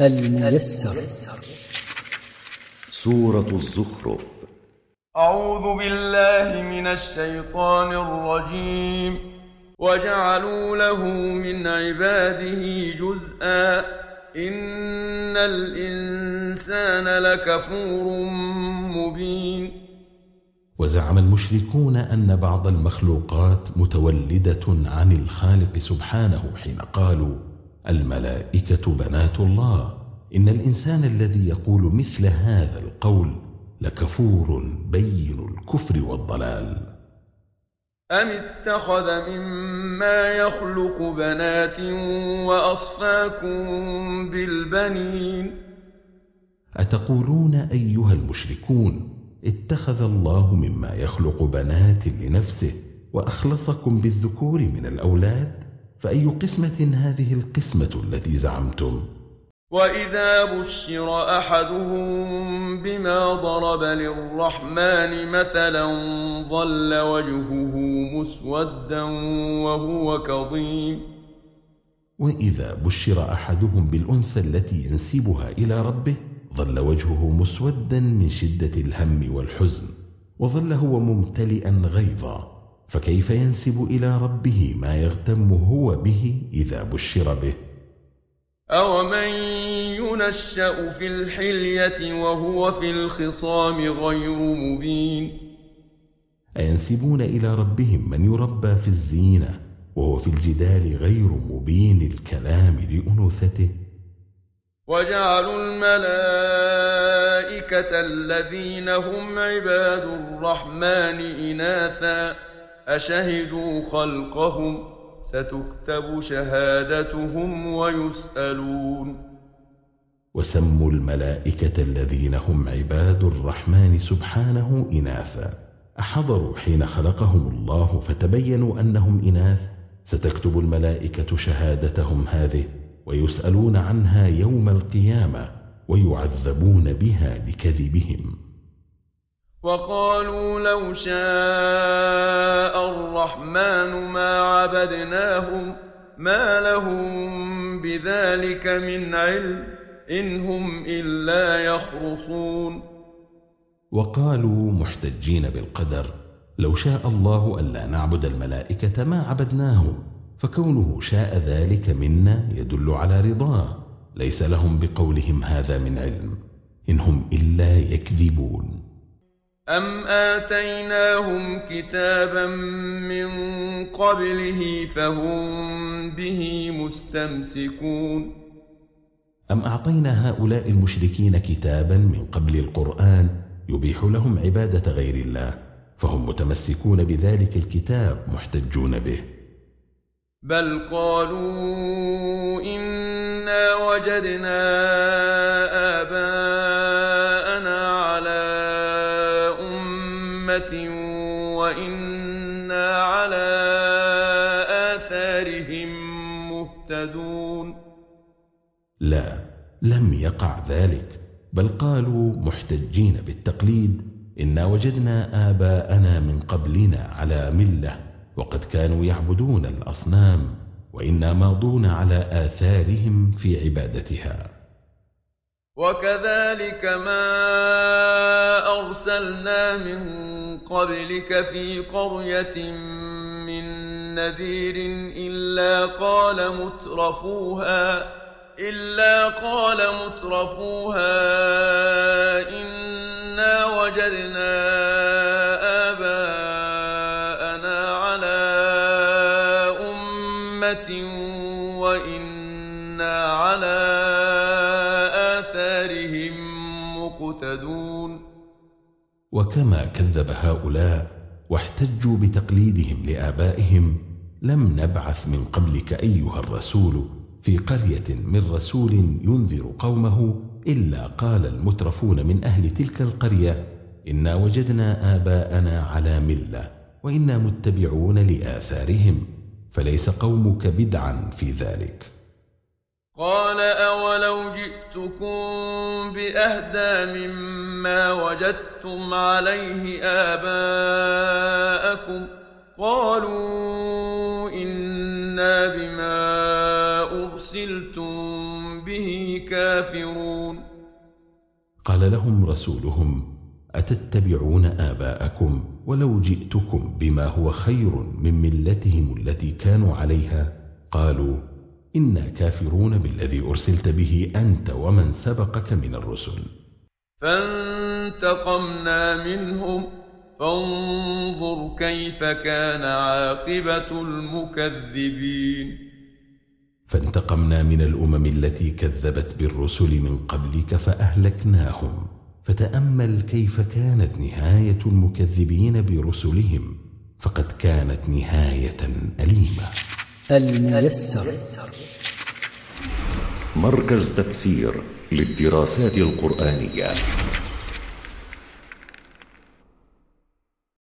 الميسر. سورة الزخرف. أعوذ بالله من الشيطان الرجيم. وجعلوا له من عباده جزءا. إن الإنسان لكفور مبين. وزعم المشركون أن بعض المخلوقات متولدة عن الخالق سبحانه حين قالوا الملائكة بنات الله. إن الإنسان الذي يقول مثل هذا القول لكفور بين الكفر والضلال. أم اتخذ مما يخلق بنات وأصفاكم بالبنين؟ أتقولون أيها المشركون اتخذ الله مما يخلق بنات لنفسه وأخلصكم بالذكور من الأولاد؟ فأي قسمة هذه القسمة التي زعمتم؟ وإذا بشر أحدهم بما ضرب للرحمن مثلا ظل وجهه مسودا وهو كظيم وإذا بشر أحدهم بالأنثى التي ينسبها إلى ربه ظل وجهه مسودا من شدة الهم والحزن وظل هو ممتلئا غيظا فكيف ينسب إلى ربه ما يغتم هو به إذا بشر به؟ أومن ينشأ في الحلية وهو في الخصام غير مبين؟ أينسبون إلى ربهم من يربى في الزينة وهو في الجدال غير مبين الكلام لأنوثته؟ وجعلوا الملائكة الذين هم عباد الرحمن إناثا أشهدوا خلقهم؟ ستكتب شهادتهم ويسألون. وسموا الملائكة الذين هم عباد الرحمن سبحانه إناثا. أحضروا حين خلقهم الله فتبينوا أنهم إناث؟ ستكتب الملائكة شهادتهم هذه ويسألون عنها يوم القيامة ويعذبون بها لكذبهم وقالوا لو شاء الرحمن ما عبدناهم ما لهم بذلك من علم إن هم إلا يخرصون. وقالوا محتجين بالقدر لو شاء الله ألا نعبد الملائكة ما عبدناهم فكونه شاء ذلك منا يدل على رضاه. ليس لهم بقولهم هذا من علم إن هم إلا يكذبون. أم آتيناهم كتابا من قبله فهم به مستمسكون أم أعطينا هؤلاء المشركين كتابا من قبل القرآن يبيح لهم عبادة غير الله فهم متمسكون بذلك الكتاب محتجون به. بل قالوا إنا وجدنا أمة وإنا على آثارهم مهتدون لا لم يقع ذلك بل قالوا محتجين بالتقليد إنا وجدنا آباءنا من قبلنا على ملة وقد كانوا يعبدون الأصنام وإنا ماضون على آثارهم في عبادتها. وكذلك ما أرسلنا من قبلك في قرية من نذير إلا قال مترفوها إلا قال مترفوها إنا وجدنا آباءنا على أمة وإنا على مقتدون وكما كذب هؤلاء واحتجوا بتقليدهم لآبائهم لم نبعث من قبلك أيها الرسول في قرية من رسول ينذر قومه إلا قال المترفون من أهل تلك القرية إنا وجدنا آباءنا على ملة وإنا متبعون لآثارهم فليس قومك بدعا في ذلك. قال أولو جئتكم بأهدى مما وجدتم عليه آباءكم قالوا إنا بما أرسلتم به كافرون قال لهم رسولهم أتتبعون آباءكم ولو جئتكم بما هو خير من ملتهم التي كانوا عليها؟ قالوا إنا كافرون بالذي أرسلت به أنت ومن سبقك من الرسل. فانتقمنا منهم فانظر كيف كان عاقبة المكذبين. فانتقمنا من الأمم التي كذبت بالرسل من قبلك فأهلكناهم. فتأمل كيف كانت نهاية المكذبين برسلهم فقد كانت نهاية أليمة. الميسر. مركز تفسير للدراسات القرآنية.